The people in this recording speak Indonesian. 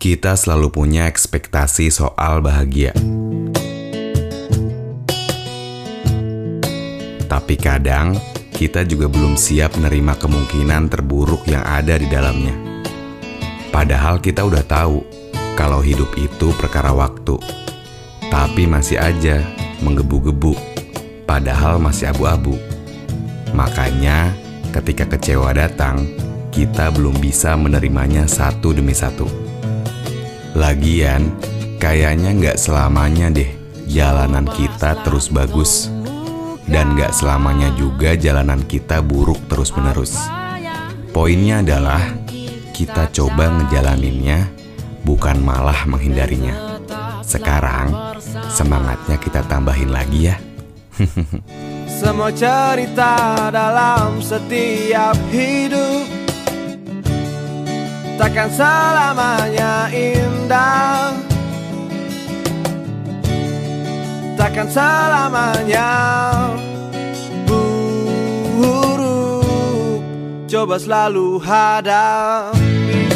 Kita selalu punya ekspektasi soal bahagia. Tapi kadang kita juga belum siap menerima kemungkinan terburuk yang ada di dalamnya. Padahal kita udah tahu kalau hidup itu perkara waktu. Tapi masih aja menggebu-gebu, padahal masih abu-abu. Makanya ketika kecewa datang, kita belum bisa menerimanya satu demi satu. Lagian, kayaknya nggak selamanya deh jalanan kita terus bagus. Dan nggak selamanya juga jalanan kita buruk terus-menerus. Poinnya adalah kita coba ngejalaninnya, bukan malah menghindarinya. Sekarang, semangatnya kita tambahin lagi ya. Semua cerita dalam setiap hidup Takkan selamanya indah. Takkan selamanya buruk. Coba selalu hadapi